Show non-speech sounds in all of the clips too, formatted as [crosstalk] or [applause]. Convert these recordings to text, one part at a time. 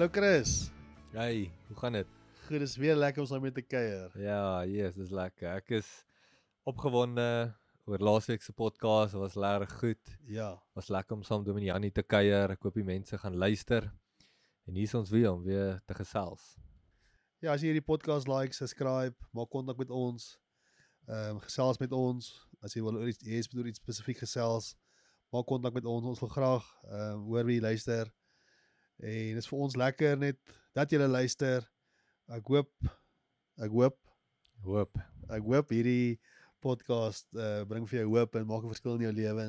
Hallo Chris. Hey, hoe gaan dit? Goed, dis weer lekker om saam met te kuier. Ja, yes, dis lekker. Ek is opgewonde oor laasweek se podcast. Dit was lekker goed. Ja. Was lekker om saam met Janie te kuier. Ek hoop die mense gaan luister. En hier is ons weer om weer te gesels. Ja, as jy hierdie podcast like, subscribe, maak kontak met ons. Ehm um, gesels met ons. As jy wil oor iets, jy wil iets spesifiek gesels, maak kontak met ons. Ons wil graag ehm um, hoor wie luister. En dit is vir ons lekker net dat julle luister. Ek hoop ek hoop Hoop. ek hoop hierdie podcast uh, bring vir jou hoop en maak 'n verskil in jou lewe.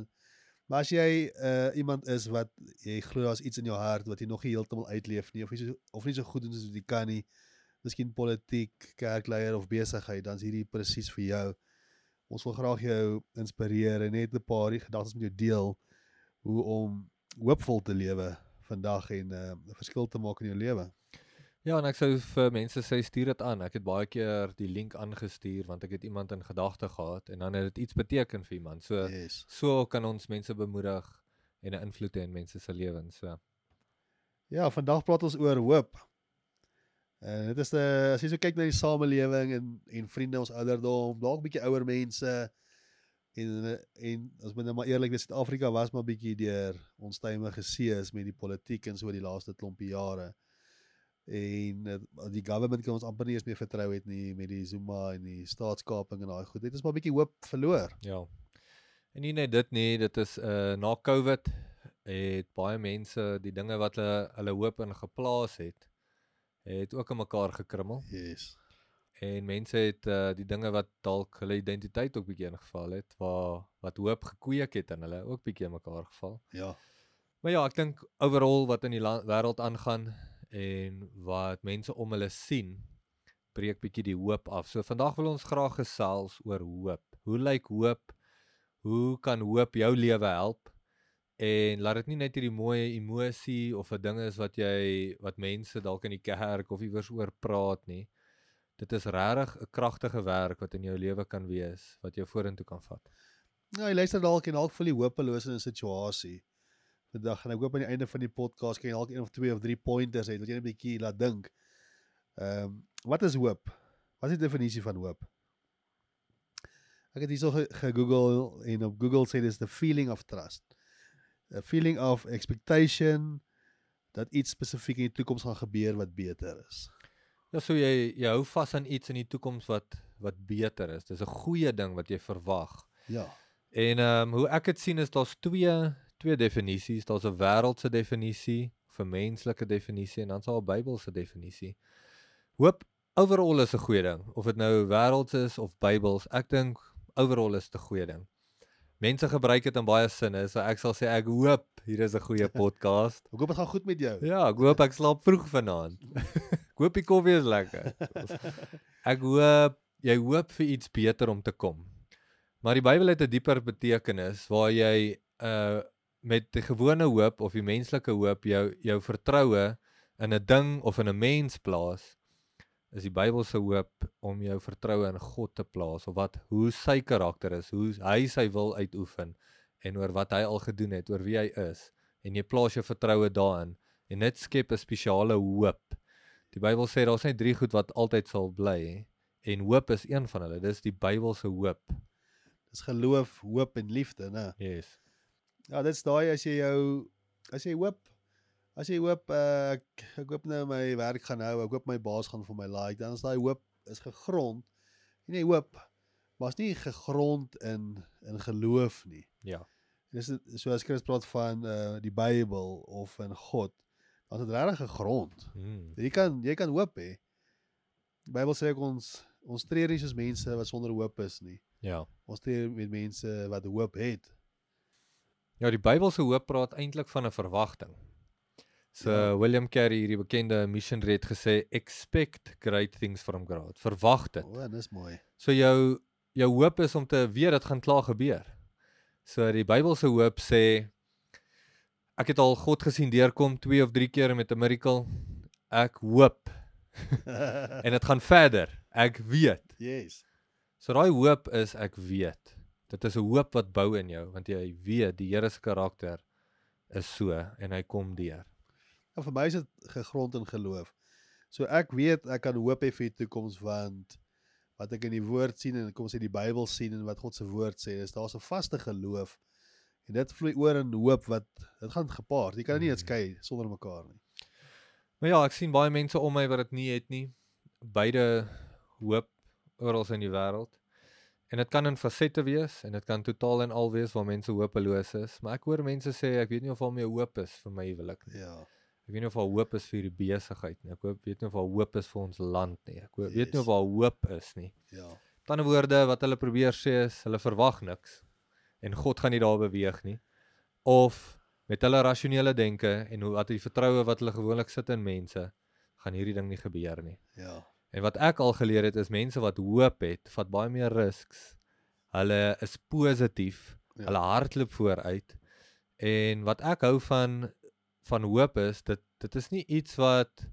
Maar as jy uh, iemand is wat jy glo daar's iets in jou hart wat jy nog nie heeltemal uitleef nie of nie so, of nie so goed doen soos wat jy kan nie, miskien politiek, kerkleier of besigheid, dan is hierdie presies vir jou. Ons wil graag jou inspireer en net 'n paar gedagtes met jou deel hoe om hoopvol te lewe vandag en 'n uh, verskil te maak in jou lewe. Ja, en ek sou vir mense sê stuur dit aan. Ek het baie keer die link aangestuur want ek het iemand in gedagte gehad en dan het dit iets beteken vir iemand. So Yes. so kan ons mense bemoedig en 'n invloed hê in mense se lewens. So. Ja, vandag praat ons oor hoop. En dit is 'n as jy so kyk na die samelewing en en vriende ons ouderdom, dalk bietjie ouer mense en en as men nou maar eerlik is, Suid-Afrika was maar bietjie deur ons tye geseës met die politiek en so die laaste klompie jare. En eh, die government kan ons amper nie eens meer vertrou het nie met die Zuma en die staatskaping en daai goed. Dit is maar bietjie hoop verloor. Ja. En nie net dit nie, dit is uh na Covid het baie mense die dinge wat hulle hulle hoop in geplaas het, het ook in mekaar gekrummel Yes. En mense het uh die dinge wat dalk hulle identiteit ook bietjie ingeval het, waar wat hoop gekweek het in hulle ook bietjie mekaar geval. Ja. Maar ja, ek dink overall wat in die wêreld aangaan en wat mense om hulle sien, breek bietjie die hoop af. So vandag wil ons graag gesels oor hoop. Hoe lyk hoop? Hoe kan hoop jou lewe help? En laat dit nie net hierdie mooi emosie of 'n ding is wat jy wat mense dalk in die kerk of iewers oor praat nie. Dit is regtig 'n kragtige werk wat in jou lewe kan wees wat jou vorentoe kan vat. Nou, jy luister dalk en dalk voel jy hopeloos in 'n situasie. Vandag en ek hoop aan die einde van die podcast kan jy dalk een of twee of drie pointers hê wat jy net 'n bietjie laat dink. Ehm, um, wat is hoop? Wat is die definisie van hoop? Ek het hierso ge- gegoogel en op Google sê dis the feeling of trust. A feeling of expectation dat iets spesifiek in die toekoms gaan gebeur wat beter is. Ja, so jy jy hou vas aan iets in die toekoms wat wat beter is. Dis 'n goeie ding wat jy verwag. Ja. En ehm um, hoe ek dit sien is daar's twee twee definisies. Daar's 'n wêreldse definisie, 'n menslike definisie en dan's daar 'n Bybelse definisie. Hoop overall is 'n goeie ding, of dit nou wêrelds is of Bybels. Ek dink overall is 'n goeie ding. Mense gebruik dit in baie sinne, so ek sal sê ek hoop hier is 'n goeie [laughs] podcast. Ek hoop dit gaan goed met jou. Ja, ek hoop ek slaap vroeg vanaand. [laughs] hoop die koffie is lekker. Ek hoop jy hoop vir iets beter om te kom. Maar die Bybel het 'n dieper betekenis waar jy uh met die gewone hoop of die menslike hoop jou jou vertroue in 'n ding of in 'n mens plaas is die Bybel se hoop om jou vertroue in God te plaas of wat hoe sy karakter is, hoe hy sy wil uitoefen en oor wat hy al gedoen het, oor wie hy is en jy plaas jou vertroue daarin en dit skep 'n spesiale hoop. Die Bybel sê daar's net drie goed wat altyd sal bly en hoop is een van hulle. Dis die Bybelse hoop. Dis geloof, hoop en liefde, né? Yes. Ja, dit's daai as jy jou as jy hoop as jy hoop uh, ek ek hoop nou my werk gaan hou, ek hoop my baas gaan vir my like, dan is daai hoop is gegrond. En jy hoop is nie gegrond in in geloof nie. Ja. Dis so as Christus praat van uh die Bybel of in God, is dit regtig gegrond. Hmm. Jy kan jy kan hoop hê. Die Bybel sê ons ons tree nie soos mense wat sonder hoop is nie. Ja. Ons tree met mense wat hoop het. Ja, die Bybelse hoop praat eintlik van 'n verwagting. So Ja. William Carey, hierdie bekende missionary het gesê expect great things from God. Verwag dit. O, oh, dis mooi. So jou jou hoop is om te weet dit gaan klaar gebeur. So die Bybelse hoop sê ek het al God gesien deurkom 2 of 3 keer met 'n miracle. Ek hoop [laughs] en dit gaan verder. Ek weet. yes. So daai hoop is ek weet. Dit is 'n hoop wat bou in jou want jy weet die Here se karakter is so en hy kom deur. En vir my is dit gegrond in geloof. So ek weet ek kan hoop hê vir die toekoms want wat ek in die woord sien en kom sê die Bybel sien en wat God se woord sê, is daar's 'n vaste geloof. En dit vloei oor in hoop wat dit gaan gepaard. Jy kan dit nie Mm. uitskei sonder mekaar nie. Maar ja, ek sien baie mense om my wat dit nie het nie. Beide hoop oral in die wêreld. En dit kan in fasette wees en dit kan totaal en al wees waar mense hopeloos is, maar ek hoor mense sê ek weet nie of daar meer hoop is vir my huwelik nie. Ja. Ek weet nie of daar hoop is vir die besigheid nie. Ek hoop weet nie of daar hoop is vir ons land nie. Ek hoop, weet nie Yes. of daar hoop is nie. Ja. Met ander woorde wat hulle probeer sê is hulle verwag niks en God gaan nie daar beweeg nie. Of met hulle rasionele denke en hoe wat die vertroue wat hulle gewoonlik sit in mense, gaan hierdie ding nie gebeur nie. Ja. En wat ek al geleer het is mense wat hoop het, vat baie meer risks. Hulle is positief. Ja. Hulle hardloop vooruit. En wat ek hou van van hoop is dit dit is nie iets wat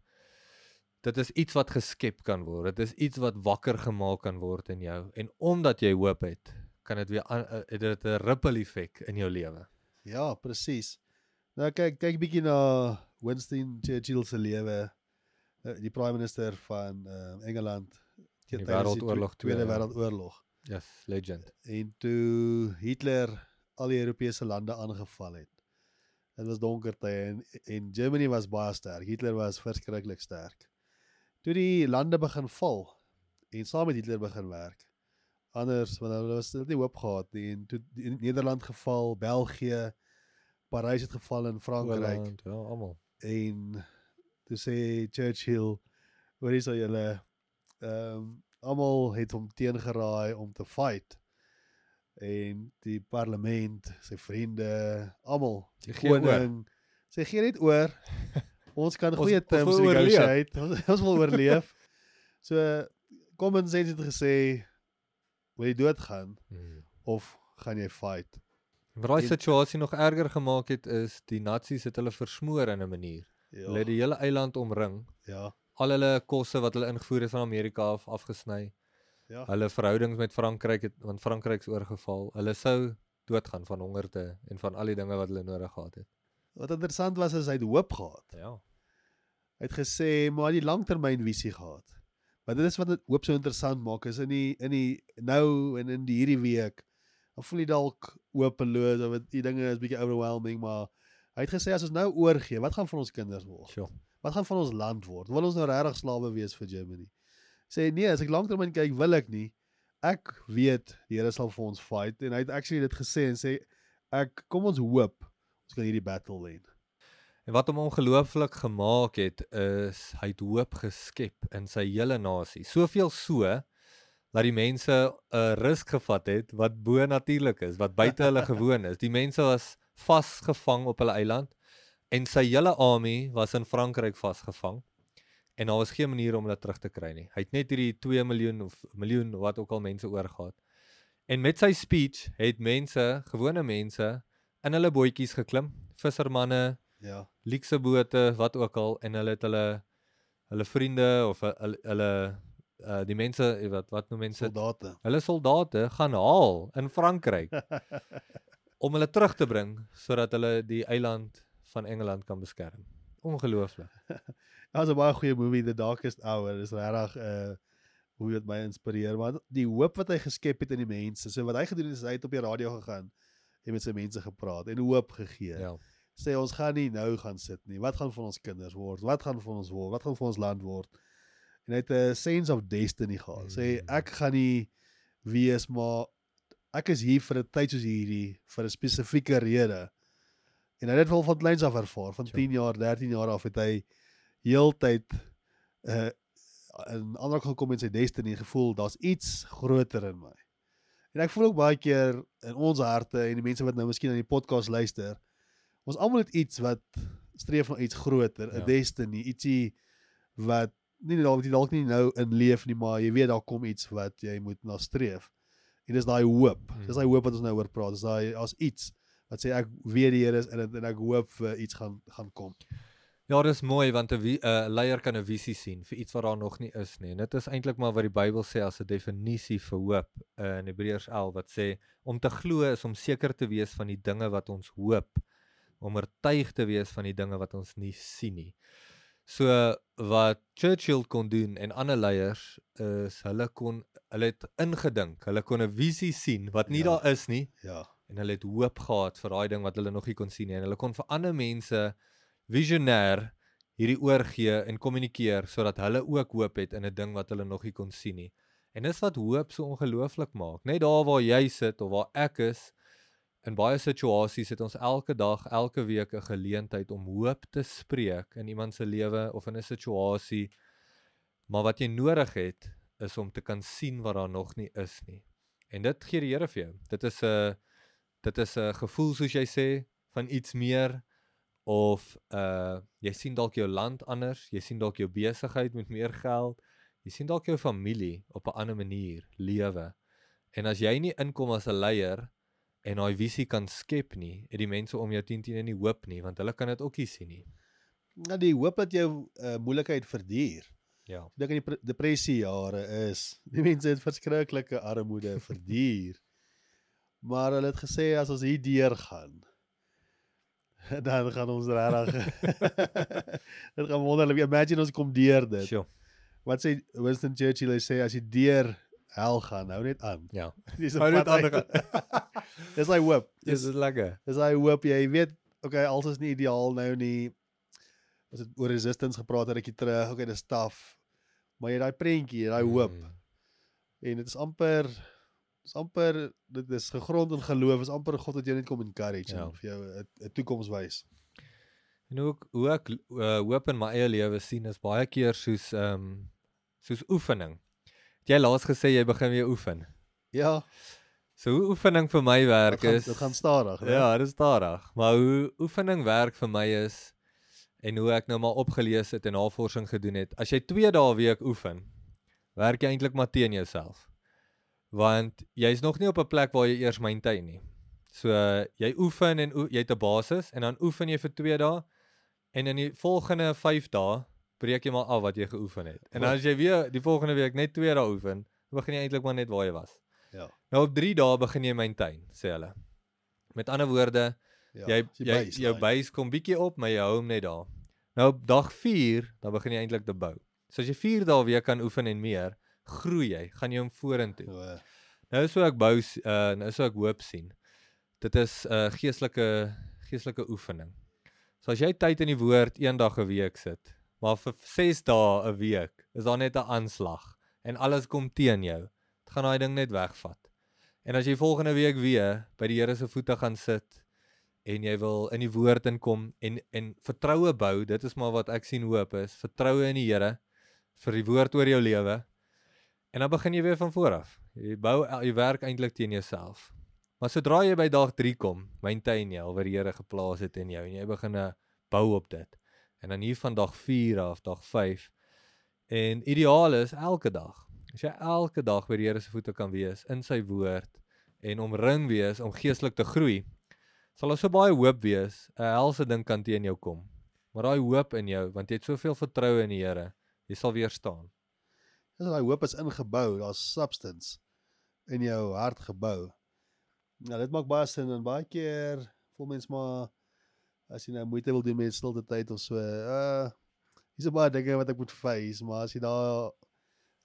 dit is iets wat geskep kan word. Dit is iets wat wakker gemaak kan word in jou. En omdat jy hoop het, kan dit weer eh, het dit 'n ripple effek in jou lewe. Ja, presies. Nou kyk kyk bietjie na Winston Churchill se lewe. eh, Die prime minister van uh, Engeland In die Wêreldoorlog Twe- Tweede twee, ja. Wêreldoorlog. Yes, legend. En toe Hitler al die Europese lande aangeval het. Dit was donker tye en en Germany was baie sterk. Hitler was verskriklik sterk. Toe die lande begin val en saam met Hitler begin werk. Anders want hulle was nie hoop gehad nie. En toe die Nederland geval, België, Parys het geval in Frankryk Holland, Ja, almal. en toe sê Churchill hoor hier sal julle ehm um, almal het hom teengeraai om te fight. En die parlement sy vriende almal die koning sê gee net oor. [laughs] Ons kan goeie terms negotiate. Ons, [laughs] ons wil oorleef. So common sense het gesê wil jy doodgaan Hmm. of gaan jy fight Wat daai situasie nog erger gemaak het is die nasies het hulle versmoor in 'n manier. ja Hulle het die hele eiland omring. ja Al hulle kosse wat hulle ingevoer het van Amerika af afgesny. ja Hulle verhoudings met Frankryk het want Frankryks oorgeval. Hulle sou doodgaan van hongerte en van al die dinge wat hulle nodig gehad het. wat interessant was is hy het hoop gehad Ja. Hy het gesê maar die langtermynvisie gehad. Maar dit is wat dit hoop so interessant maak is in die in die nou en in die hierdie week. Dan voel jy dalk hopeloos of die dinge is bietjie overwhelming, maar hy het gesê as ons nou oorgee, wat gaan van ons kinders word? Sjoe. Wat gaan van ons land word? Wil ons nou regtig slawe wees vir Germany? Sê nee, as ek langtermyn kyk, wil ek nie. Ek weet die Here sal vir ons fight en hy het actually dit gesê en sê ek kom ons hoop ons kan hierdie battle wen. En wat hom ongelooflik gemaak het is hy het hoop geskep in sy hele nasie. Soveel so dat die mense 'n risk gevat het wat bo natuurlik is, wat buite hulle [laughs] gewoon is. Die mense was vasgevang op hulle eiland en sy hele army was in Frankryk vasgevang. En daar was geen manier om hulle terug te kry nie. Hy het net hierdie 2 miljoen of miljoen wat ook al mense oorgehad. En met sy speech het mense, gewone mense, in hulle bootjies geklim, vissermanne, Ja. luukse bote, wat ook al en hulle het hulle hulle vriende of hu- hulle hulle uh, die mense eh, wat wat noem mense dit? Soldate. hulle soldate gaan haal in Frankryk [laughs] om hulle terug te bring sodat hulle die eiland van Engeland kan beskerm. Ongelooflik. [laughs] Dit was 'n baie goeie movie The Darkest Hour. Dis regtig uh hoe dit my inspireer, maar die hoop wat hy geskep het in die mense. So wat hy gedoen het is hy het op die radio gegaan en met sy mense gepraat en hoop gegee. Ja. Sê ons gaan nie nou gaan sit nie. Wat gaan van ons kinders word? Wat gaan van ons word? Wat gaan van ons land word? En hy het 'n sense of destiny gehad. Sê Mm. ek gaan nie wees maar ek is hier vir 'n tyd soos hierdie vir 'n spesifieke rede. En hy het dit wel van kleins af ervaar, van Sure. 10 jaar, 13 jaar af het hy heeltyd uh in aanraking gekom met sy destiny gevoel daar's iets groter in my. En ek voel ook baie keer in ons harte en die mense wat nou miskien aan die podcast luister, ons almal het iets wat streef na iets groter, 'n Ja. destiny, ietsie wat nie dalk jy dalk nie nou in leef nie, maar jy weet daar kom iets wat jy moet na streef. En dis daai hoop. Mm. Dis daai hoop wat ons nou oor praat. Dis daai as iets wat sê ek weet die Here is in dit en ek hoop vir iets gaan gaan kom. Ja, dis mooi want 'n 'n leier kan 'n visie sien vir iets wat daar nog nie is nie. En dit is eintlik maar wat die Bybel sê as 'n definisie vir hoop uh, in Hebreërs 11 wat sê om te glo is om seker te wees van die dinge wat ons hoop om oortuig te wees van die dinge wat ons nie sien nie. So wat Churchill kon doen en ander leiers is hulle kon hulle het ingedink, hulle kon 'n visie sien wat nie Ja. daar is nie Ja. en hulle het hoop gehad vir daai ding wat hulle nog nie kon sien nie en hulle kon vir ander mense visionêr hierdie oorgee en kommunikeer sodat hulle ook hoop het in 'n ding wat hulle nog nie kon sien nie. En dis wat hoop so ongelooflik maak. Net daar waar jy sit of waar ek is in baie situasies het ons elke dag, elke week 'n geleentheid om hoop te spreek in iemand se lewe of in 'n situasie. Maar wat jy nodig het is om te kan sien wat daar nog nie is nie. En dit gee die Here vir jou. Dit is 'n dit is 'n gevoel soos jy sê van iets meer of uh jy sien dalk jou land anders, jy sien dalk jou besigheid met meer geld, jy sien dalk jou familie op 'n ander manier lewe. En as jy nie inkom as 'n leier en daai visie kan skep nie, het die mense om jou 10 teen nie hoop nie, want hulle kan dit ook nie sien nie. Nou die hoop dat jou uh, moeilikheid verduur. Ja. Ek dink in die pre- depressie jare is die mense het verskriklike armoede [laughs] verduur. Maar hulle het gesê as ons hier deur gaan [laughs] dan gaan ons regtig [laughs] Dit gaan wonderlik. Imagine ons kom deur dit. Sjoe. Wat sê Winston Churchill hy sê as jy deur hel gaan, hou net aan. Ja. [laughs] Dis Hou net aan, [laughs] Dis hy hoop. Dis is lekker. dis hy hoop jy weet, okay, alles is nie ideaal nou nie. Ons het oor resistance gepraat 'n rukkie terug. Okay, dis taaf. Maar jy daai prentjie, daai hoop. Mm. En dit is amper dis amper dit is gegrond in geloof. Is amper God wat jou net kom encourage Ja. en vir jou 'n 'n toekoms wys. En ook hoe ek uh, hoop in my eie lewe sien is baie keer soos ehm um, soos oefening. Jy laas gesê jy begin weer oefen? Ja, So hoe oefening vir my dit werk gaan is dit gaan stadig, né? Ja, dis stadig. Maar hoe oefening werk vir my is en hoe ek nou maar opgelees het en navorsing gedoen het. As jy 2 dae week oefen, werk jy eintlik maar teen jouself. Want jy's nog nie op 'n plek waar jy eers maintain nie. So jy oefen en oe, jy het 'n basis en dan oefen jy vir 2 dae en in die volgende 5 dae breek jy maar af wat jy geoefen het. En dan as jy weer die volgende week net 2 dae oefen, begin jy eintlik maar net waar jy was. Ja. Nou op 3 dae begin jy maintain, sê hulle. Met ander woorde, Ja, jy die jy base jou daai. base kom bietjie op, maar jy hou hom net daar. Nou op dag 4, dan begin jy eintlik te bou. So as jy 4 dae weer kan oefen en meer, groei jy, gaan jy hom vorentoe. Uh, Nou is so ek bou uh nou is so ek hoop sien. Dit is 'n uh, geestelike geestelike oefening. So as jy tyd in die woord een dag 'n week sit, maar vir 6 dae 'n week, is daar net 'n aanslag en alles kom teen jou. Dit gaan daai ding net wegvat. En as jy volgende week weer by die Here se voete gaan sit en jy wil in die woord inkom en en vertroue bou, dit is maar wat ek sien hoop is, vertroue in die Here vir die woord oor jou lewe. En dan begin jy weer van voor af. Jy bou jy werk eintlik teen jouself. Maar sodra jy by dag 3 kom, maintain jy al wat die Here geplaas het in jou en jy begin bou op dit. En dan hier van dag 4 af, dag 5. En ideaal is elke dag. As jy elke dag by die Here se voete kan wees in sy woord en omring wees om geestelik te groei, sal daar so baie hoop wees. 'n Helse ding kan teen jou kom. Maar daai hoop in jou, want jy het soveel vertroue in die Here, jy sal weer staan. Dis daai hoop is ingebou, daar's substance in jou hart gebou. Nou dit maak baie sin en baie keer voel mens maar as jy nou moeite wil doen met stilte tyd of so, uh hier's baie dinge wat ek moet face, maar as jy daar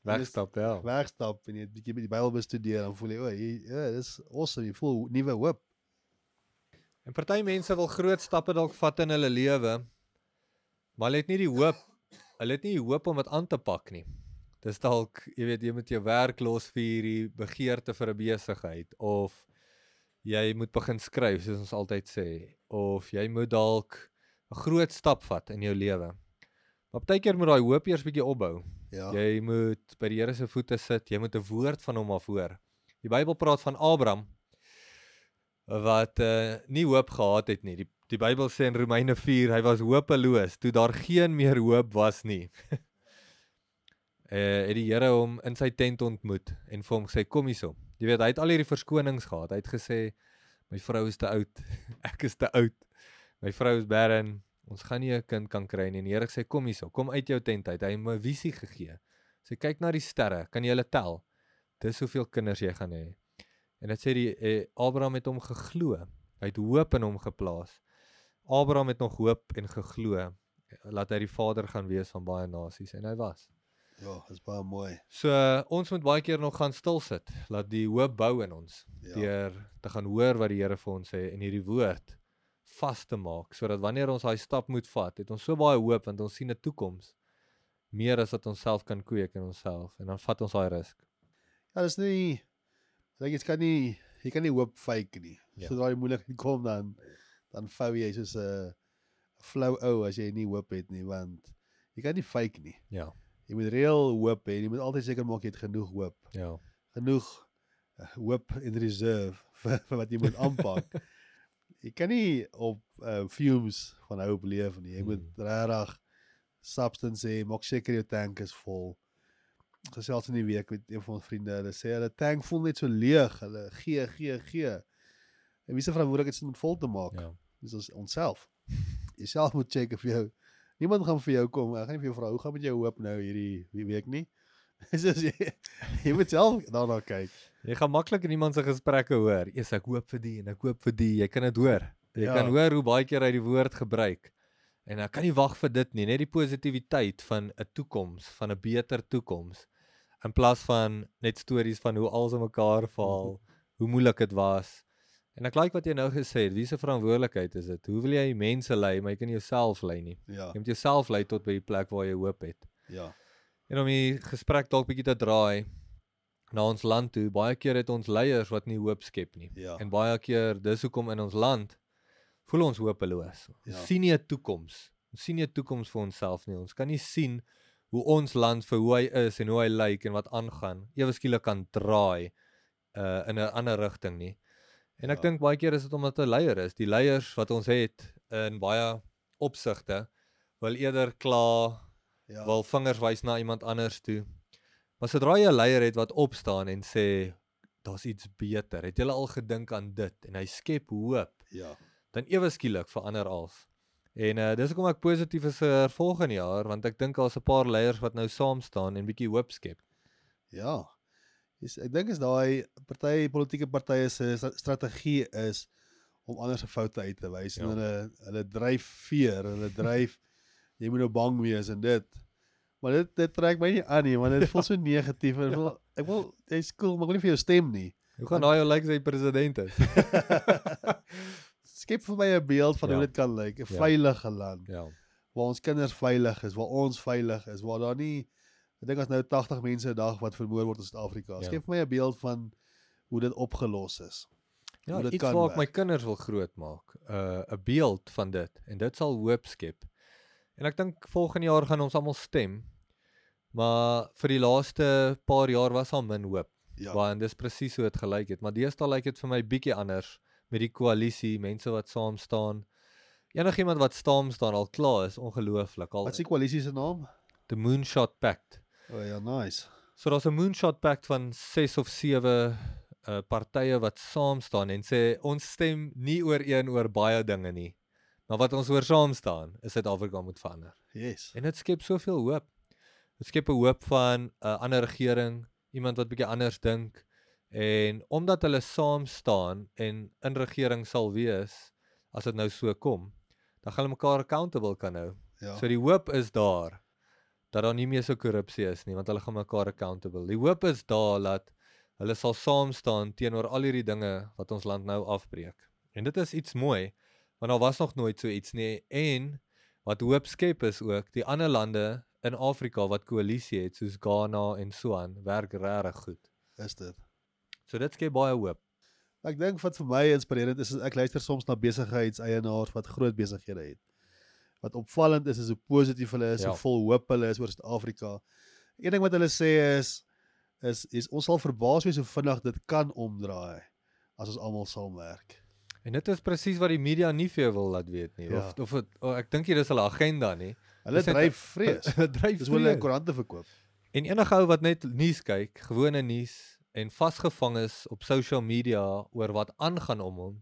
Wegstap, ja. wegstap en jy 'n bietjie met die Bybel bestudeer, dan voel jy, o, hier ja, dis awesome, jy voel nuwe hoop. En party mense wil groot stappe dalk vat in hulle lewe, maar hulle het nie die hoop. Hulle het nie die hoop om dit aan te pak nie. Dis dalk, jy weet, jy moet jou werk los vir hierdie begeerte vir 'n besigheid of jy moet begin skryf soos ons altyd sê of jy moet dalk 'n groot stap vat in jou lewe. Maar partykeer moet daai hoop eers bietjie opbou. Ja. Jy moet by die Here se voete sit, jy moet 'n woord van hom af hoor. Die Bybel praat van Abraham wat uh, nie hoop gehad het nie. Die die Bybel sê in Romeine 4 hy was hopeloos toe daar geen meer hoop was nie. uh [laughs] het die Here hom in sy tent ontmoet en vir hom gesê kom hierso. Jy weet hy het al hierdie verskonings gehad. Hy het gesê my vrou is te oud. [laughs] Ek is te oud. My vrou is barren. Ons gaan nie 'n kind kan kry nie. En die Here sê kom hierso. Kom uit jou tent uit. Hy het 'n visie gegee. Sê kyk na die sterre. Kan jy hulle tel? Dis hoeveel kinders jy gaan hê. En dit sê die eh, Abraham het hom geglo. Hy het hoop in hom geplaas. Abraham het nog hoop en geglo laat hy die vader gaan wees van baie nasies en hy was. Ja, dis baie mooi. So uh, ons moet baie keer nog gaan stil sit, laat die hoop bou in ons Ja. deur te gaan hoor wat die Here vir ons sê en hierdie woord vas te maak sodat wanneer ons daai stap moet vat, het ons so baie hoop want ons sien 'n toekoms meer as wat ons self kan kweek in onsself en dan vat ons daai risk. Ja, dis nie dink jy kan nie jy kan nie hoop fake nie. Ja. Sodra die moeilikheid kom dan dan vou jy soos 'n flou ou as jy nie hoop het nie want jy kan nie fake nie. Ja. Jy moet reël hoop hê. Jy moet altyd seker maak jy het genoeg hoop. Ja. Genoeg uh, hoop in reserve [laughs] vir, vir wat jy moet aanpak. [laughs] jy kan nie op uh, fumes van hoop leef nie. Jy moet Hmm. regtig substance hê. Maak seker jou tank is vol. Gesels in die week met een van ons vriende. Hulle sê hulle tank voel net so leeg. Hulle gee, gee, gee. En wie se verantwoordelikheid is om vol te maak? Ja. Dis ons onsself. [laughs] Jouself moet check of jou niemand gaan vir jou kom. Ek gaan nie vir jou vra hoe gaan met jou hoop nou hierdie week nie. [laughs] Dis is jy, jy moet self daarna kyk. Jy gaan maklik in iemand se gesprekke hoor. Eers ek hoop vir die en ek hoop vir die. Jy kan dit hoor. Jy Ja. kan hoor hoe baie keer hy die woord gebruik. En ek kan nie wag vir dit nie, net die positiwiteit van 'n toekoms, van 'n beter toekoms. In plaas van net stories van hoe alles in mekaar val, [laughs] hoe moeilik dit was. En ek like wat jy nou gesê het, wie se verantwoordelikheid is dit? Hoe wil jy mense lei, maar jy kan jouself lei nie. Ja. Jy moet jouself lei tot by die plek waar jy hoop het. Ja. En om die gesprek dalk bietjie te draai na ons land toe, baie keer het ons leiers wat nie hoop skep nie. Ja. En baie keer dis hoekom in ons land voel ons hopeloos. Ons Ja. sien nie 'n toekoms. Ons sien nie 'n toekoms vir onsself nie. Ons kan nie sien hoe ons land vir hoe hy is en hoe hy lyk en wat aangaan ewe skielik kan draai uh in 'n ander rigting nie. En ek Ja. dink baie keer is dit omdat 'n leier is. Die leiers wat ons het in baie opsigte wil eerder kla, Ja. wil vingers wys na iemand anders toe. Maar sodra jy 'n leier het wat opstaan en sê daar's iets beter, het jy al gedink aan dit en hy skep hoop, ja. dan ewe skielik verander alles. En uh dis hoekom ek positief is vir volgende jaar want ek dink daar's 'n paar leiers wat nou saam staan en bietjie hoop skep. Ja. Dis ek dink is daai party politieke partye se strategie is om ander se foute uit te wys en Ja. hulle hulle dryf veer, hulle [laughs] dryf jy moet nou bang wees en dit. Maar dit dit trek my nie aan nie want dit voel so [laughs] negatief en ek wil ek wil jy's cool, maar ek wil nie vir jou stem nie. Hoe gaan daai ou lyk as hy president is? [laughs] Skep vir my 'n beeld van Ja. hoe dit kan lyk, 'n Ja. veilige land ja. waar ons kinders veilig is, waar ons veilig is, waar daar nie ek dink as nou 80 mense 'n dag wat vermoor word in Suid-Afrika. Ja. Skep vir my 'n beeld van hoe dit opgelos is. Ja, dit iets kan waar ek my kinders wil groot maak, 'n uh, 'n beeld van dit en dit sal hoop skep. En ek dink volgende jaar gaan ons almal stem. Maar vir die laaste paar jaar was al min hoop. Ja. Want dis presies hoe dit gelyk het, maar deesdae lyk dit vir my bietjie anders met die koalisie, mense wat saam staan. Enigiemand wat saam staan al klaar is ongelooflik. Al Wat is die koalisie se naam? the Moonshot Pact. O oh, ja, nice. So daar's 'n Moonshot Pact van 6 of 7 uh partye wat saam staan en sê ons stem nie ooreen oor baie dinge nie. Maar wat ons oor saam staan, is Suid-Afrika moet verander. Yes. En dit skep soveel hoop. Dit skep 'n hoop van 'n uh, ander regering, iemand wat bietjie anders dink en omdat hulle saam staan en in regering sal wees as dit nou so kom, dan gaan hulle mekaar accountable kan hou. Ja. So die hoop is daar dat daar nie meer so korrupsie is nie want hulle gaan mekaar accountable. Die hoop is daar dat hulle sal saam staan teenoor al hierdie dinge wat ons land nou afbreek. En dit is iets mooi want daar was nog nooit so iets nie en wat hoop skep is ook die ander lande in Afrika wat koalisie het soos Ghana en so aan werk regtig goed. is dit. So dit skep baie hoop. Ek dink wat vir my inspirerend is, is ek luister soms na besigheidseienaars wat groot besighede het. Wat opvallend is is hoe positief hulle is, Ja. hoe vol hoop hulle is oor Suid-Afrika. Een ding wat hulle sê is is is ons sal verbaas wees hoe vinnig dit kan omdraai as ons almal saamwerk. En dit is presies wat die media nie vir jou wil laat weet nie. Ja. Of of het, oh, ek dink nie dis hulle agenda nie. Hulle dryf vrees. [laughs] Hulle dryf Dis hoe hulle koerante verkoop. En enige ou wat net nuus kyk, gewone nuus en vasgevang is op social media oor wat aangaan om hom,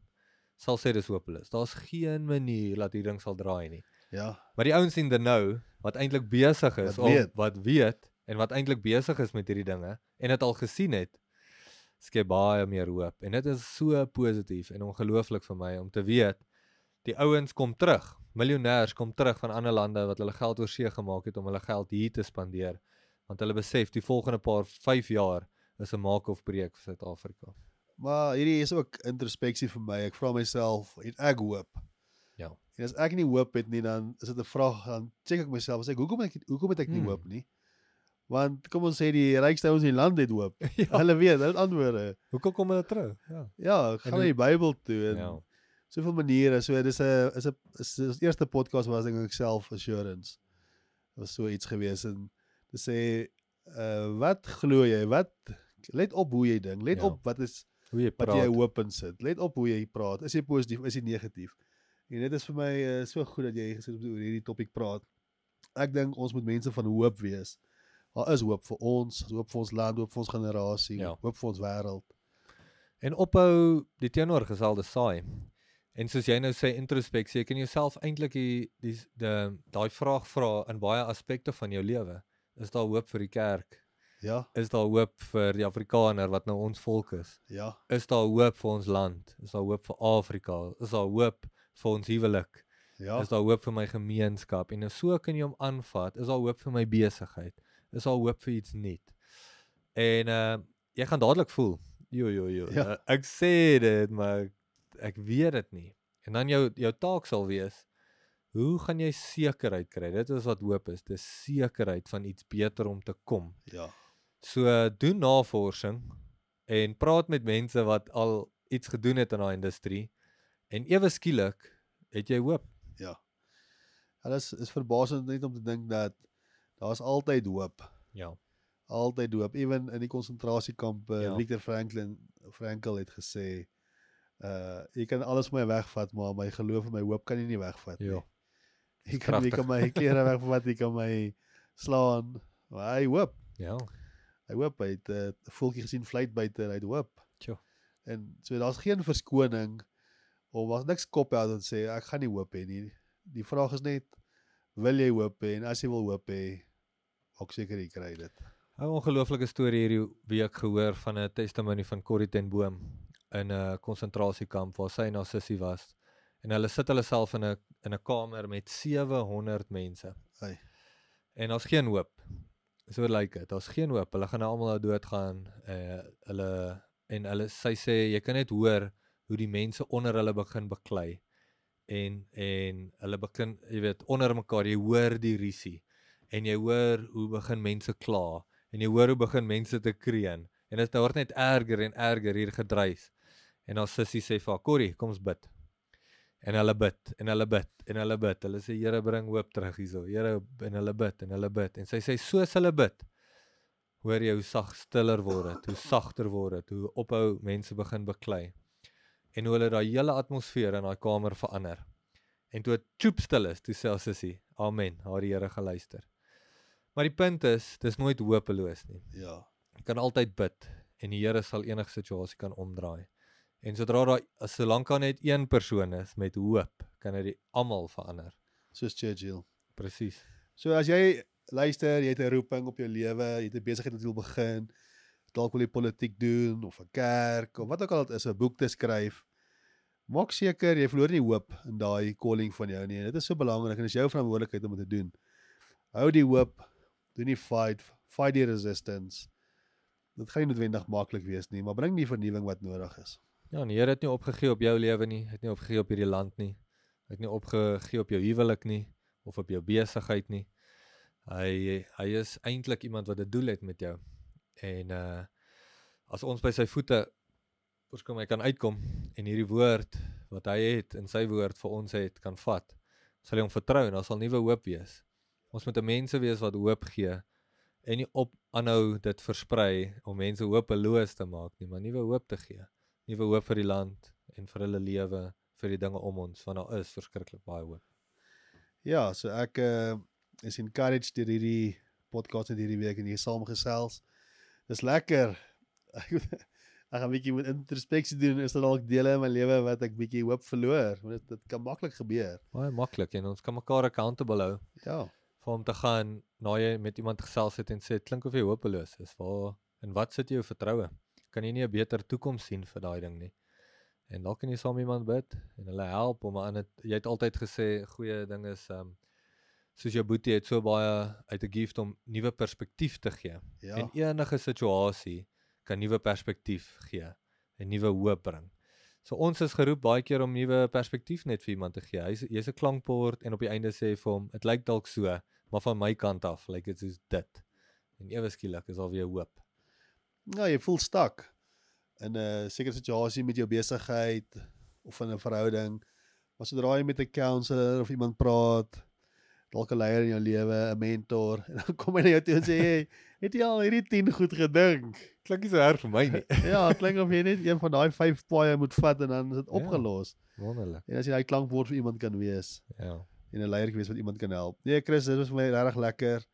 sal sê dis hopeloos. Daar's geen manier dat hierdie ding sal draai nie. Ja. Maar die ouens in the know wat eintlik besig is Wat om weet. wat weet en wat eintlik besig is met hierdie dinge en dit al gesien het, skep baie meer hoop. En dit is so positief en ongelooflik vir my om te weet die ouens kom terug. Miljonêers kom terug van ander lande wat hulle geld oor see gemaak het om hulle geld hier te spandeer. Want hulle besef die volgende paar 5 jaar is 'n maak of breek vir Suid-Afrika. Maar hierdie is ook introspeksie vir my. Ek vra myself, het ek hoop? En as ek nie hoop het nie, dan is dit 'n vraag dan check ek myself, sê ek hoekom ek hoekom het ek nie Hmm. hoop nie? Want kom ons sê die rykste ouens in die land het hoop. [laughs] ja. Hulle weet, hulle het antwoorde. Hoekom kom hulle terug? Ja. Ja, gaan En na die Bybel toe en Ja. soveel maniere. So dis 'n is 'n is die eerste podcast was dink ek self assurance. Was so iets gewees en te sê uh wat glo jy? Wat let op hoe jy dink. Let Ja. op wat is Hoe jy wat jy praat. hoop in sit. Let op hoe jy praat. Is jy positief, is jy negatief? En dit is vir my uh, so goed dat jy gesit het oor hierdie topik praat. Ek dink ons moet mense van hoop wees. Daar is hoop vir ons, hoop vir ons land, hoop vir ons generasie, Ja. hoop vir ons wêreld. En ophou die teenoorgestelde saai. En soos jy nou sê introspeksie, jy kan jouself eintlik die die daai vraag vra in baie aspekte van jou lewe. Is daar hoop vir die kerk? Ja, Is daar hoop vir die Afrikaner wat nou ons volk is? ja, Is daar hoop vir ons land? Is daar hoop vir Afrika? Is daar hoop vir ons huwelik? ja. Is daar hoop vir my gemeenskap? En so kan jy hom aanvat. Is daar hoop vir my besigheid? Is daar hoop vir iets nuut? En uh jy gaan dadelik voel, jo jo jo. Ja. Ja. Ek sê dit, maar ek weet dit nie. En dan jou jou taak sal wees Hoe gaan jy sekerheid kry? Dit is wat hoop is, dis sekerheid van iets beter om te kom. Ja. So doen navorsing en praat met mense wat al iets gedoen het in daai industrie en ewe skielik het jy hoop. Ja. Hulle is is verbasend net om te dink dat daar's altyd hoop. Ja. Altyd hoop. Ewen in die konsentrasiekampe, Ja. ja. Viktor Franklin Frankl het gesê uh jy kan alles my wegvat, maar my geloof en my hoop kan jy nie wegvat nie. Ja. Jy kan jy kragtig. kan my klere wegvat, jy kan my slaan. Maar hy hoop. Ja. Hy hoop hy het 'n uh, voeltjie gesien fluit buite en hy het hoop. Tjoh. En so daar's geen verskoning of was niks kop uit te sê ek gaan nie hoop hê nie. Die vraag is net wil jy hoop hê en as jy wil hoop hê, ook seker jy kry dit. 'n Ongelooflike storie hierdie week gehoor van 'n testimonie van Corrie ten Boom in 'n konsentrasiekamp waar sy en haar sussie was. En hulle sit hulle self in 'n in 'n kamer met 700 mense. Ai. En daar's geen hoop. So lyk dit. Daar's geen hoop. Hulle gaan nou almal nou doodgaan. Uh hulle en hulle sy sê jy kan net hoor hoe die mense onder hulle begin beklei. En en hulle begin, jy weet, onder mekaar, jy hoor die risie. En jy hoor hoe begin mense kla en jy hoor hoe begin mense te kreun. En dit word net erger en erger hier gedrys. En haar sussie sê vir haar, "Corrie, kom ons bid." En hulle bid en hulle bid en hulle bid. Hulle sê Here bring hoop terug hierso. Here en hulle bid en hulle bid. En sy sê soos hulle bid, hoor jy hoe sag stiller word dit, hoe sagter word dit, hoe ophou mense begin beklei. En hoe hulle daai hele atmosfeer in daai kamer verander. En toe dit choop stil is, toe sê haar sussie, "Amen." Haar die Here geluister. Maar die punt is, dis nooit hopeloos nie. Ja. Jy kan altyd bid en die Here sal enige situasie kan omdraai. En sodra daar solank daar net een persoon is met hoop, kan dit almal verander. Soos Churchill. Presies. So as jy luister, jy het 'n roeping op jou lewe, jy het 'n besigheid wat jy wil begin, dalk wil jy politiek doen of 'n kerk of wat ook al dit is, 'n boek te skryf. Maak seker jy verloor nie hoop in daai calling van jou nie. En dit is so belangrik en dit is jou verantwoordelikheid om dit te doen. Hou die hoop, doen die fight, fight die resistance. Dit gaan nie noodwendig maklik wees nie, maar bring die vernuwing wat nodig is. Ja, die Here het nie opgegee op jou lewe nie, het nie opgegee op hierdie land nie. Hy het nie opgegee op jou huwelik nie of op jou besigheid nie. Hy hy is eintlik iemand wat 'n doel het met jou. En uh as ons by sy voete oorkom hy kan uitkom en hierdie woord wat hy het in sy woord vir ons het kan vat, sal hy hom vertrou en daar sal nuwe hoop wees. Ons moet mense wees wat hoop gee en nie op aanhou dit versprei om mense hopeloos te maak nie, maar nuwe hoop te gee nuwe hoop vir die land en vir hulle lewe, vir die dinge om ons, want daar is verskriklik baie hoop. Ja, so ek uh is encouraged deur hierdie podcast en hierdie week en hier saamgesels. Dis lekker. [laughs] Ek ek gaan 'n bietjie moet introspeksie doen. Is daar dalk dele in my lewe wat ek bietjie hoop verloor? Want dit, dit kan maklik gebeur. Baie maklik en ons kan mekaar accountable hou Ja. vir om te gaan na jy met iemand gesels het en sê "Dit klink of jy hopeloos is. Waar en wat sit jou vertroue? Kan jy nie 'n beter toekoms sien vir daai ding nie? En dalk kan jy saam met iemand bid en hulle help om aan dit jy het altyd gesê goeie ding is um soos jou boetie het so baie uit 'n gift om nuwe perspektief te gee. Ja. En enige situasie kan nuwe perspektief gee en nuwe hoop bring. So ons is geroep baie keer om nuwe perspektief net vir iemand te gee. Hy's jy's 'n klankbord en op die einde sê vir hom, dit lyk dalk so, maar van my kant af lyk dit soos dit. En ewe skielik is al weer hoop. Ja, jy voel stak in 'n sekere situasie met jou besigheid of in 'n verhouding. Maar sodra jy met 'n counselor of iemand praat, dalk 'n leier in jou lewe, 'n mentor, [laughs] en dan kom hy na jou toe en sê, "Hey, het jy al hierdie 10 goed gedink?" Klink nie so erg vir my nie. [laughs] ja, klink of jy net een van daai 5 paaie moet vat en dan is dit Ja. opgelos. Wonderlik. En as jy daai klankbord vir iemand kan wees Ja. en 'n leier wees wat iemand kan help. Nee, Chris, dit was vir my regtig lekker.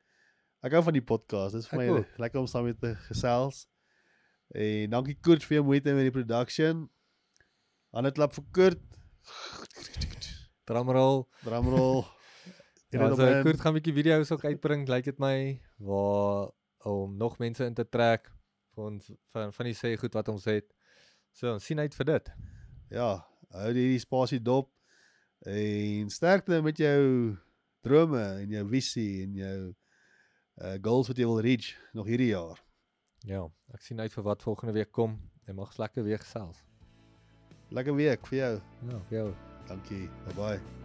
Ek hou van die podcast. Dit is vir my ook. lekker om saam met te gesels. En dankie Koos vir jou moeite met die production. Hande klap vir Kurt. Drumroll. Drumroll. Ja, so op in. Kurt gaan 'n bietjie video's ook uitbring, lyk dit my, waar om nog mense in te trek vir ons van van die sê goed wat ons het. So, ons sien uit vir dit. Ja, hou hierdie spasie dop. En sterkte met jou drome en jou visie en jou uh goals wat jy wil reach nog hierdie jaar. Ja, ek sien uit vir wat volgende week kom. Jy mag lekker weer gesels. Lekker week vir jou. Ja, vir jou. Dankie. Bye bye.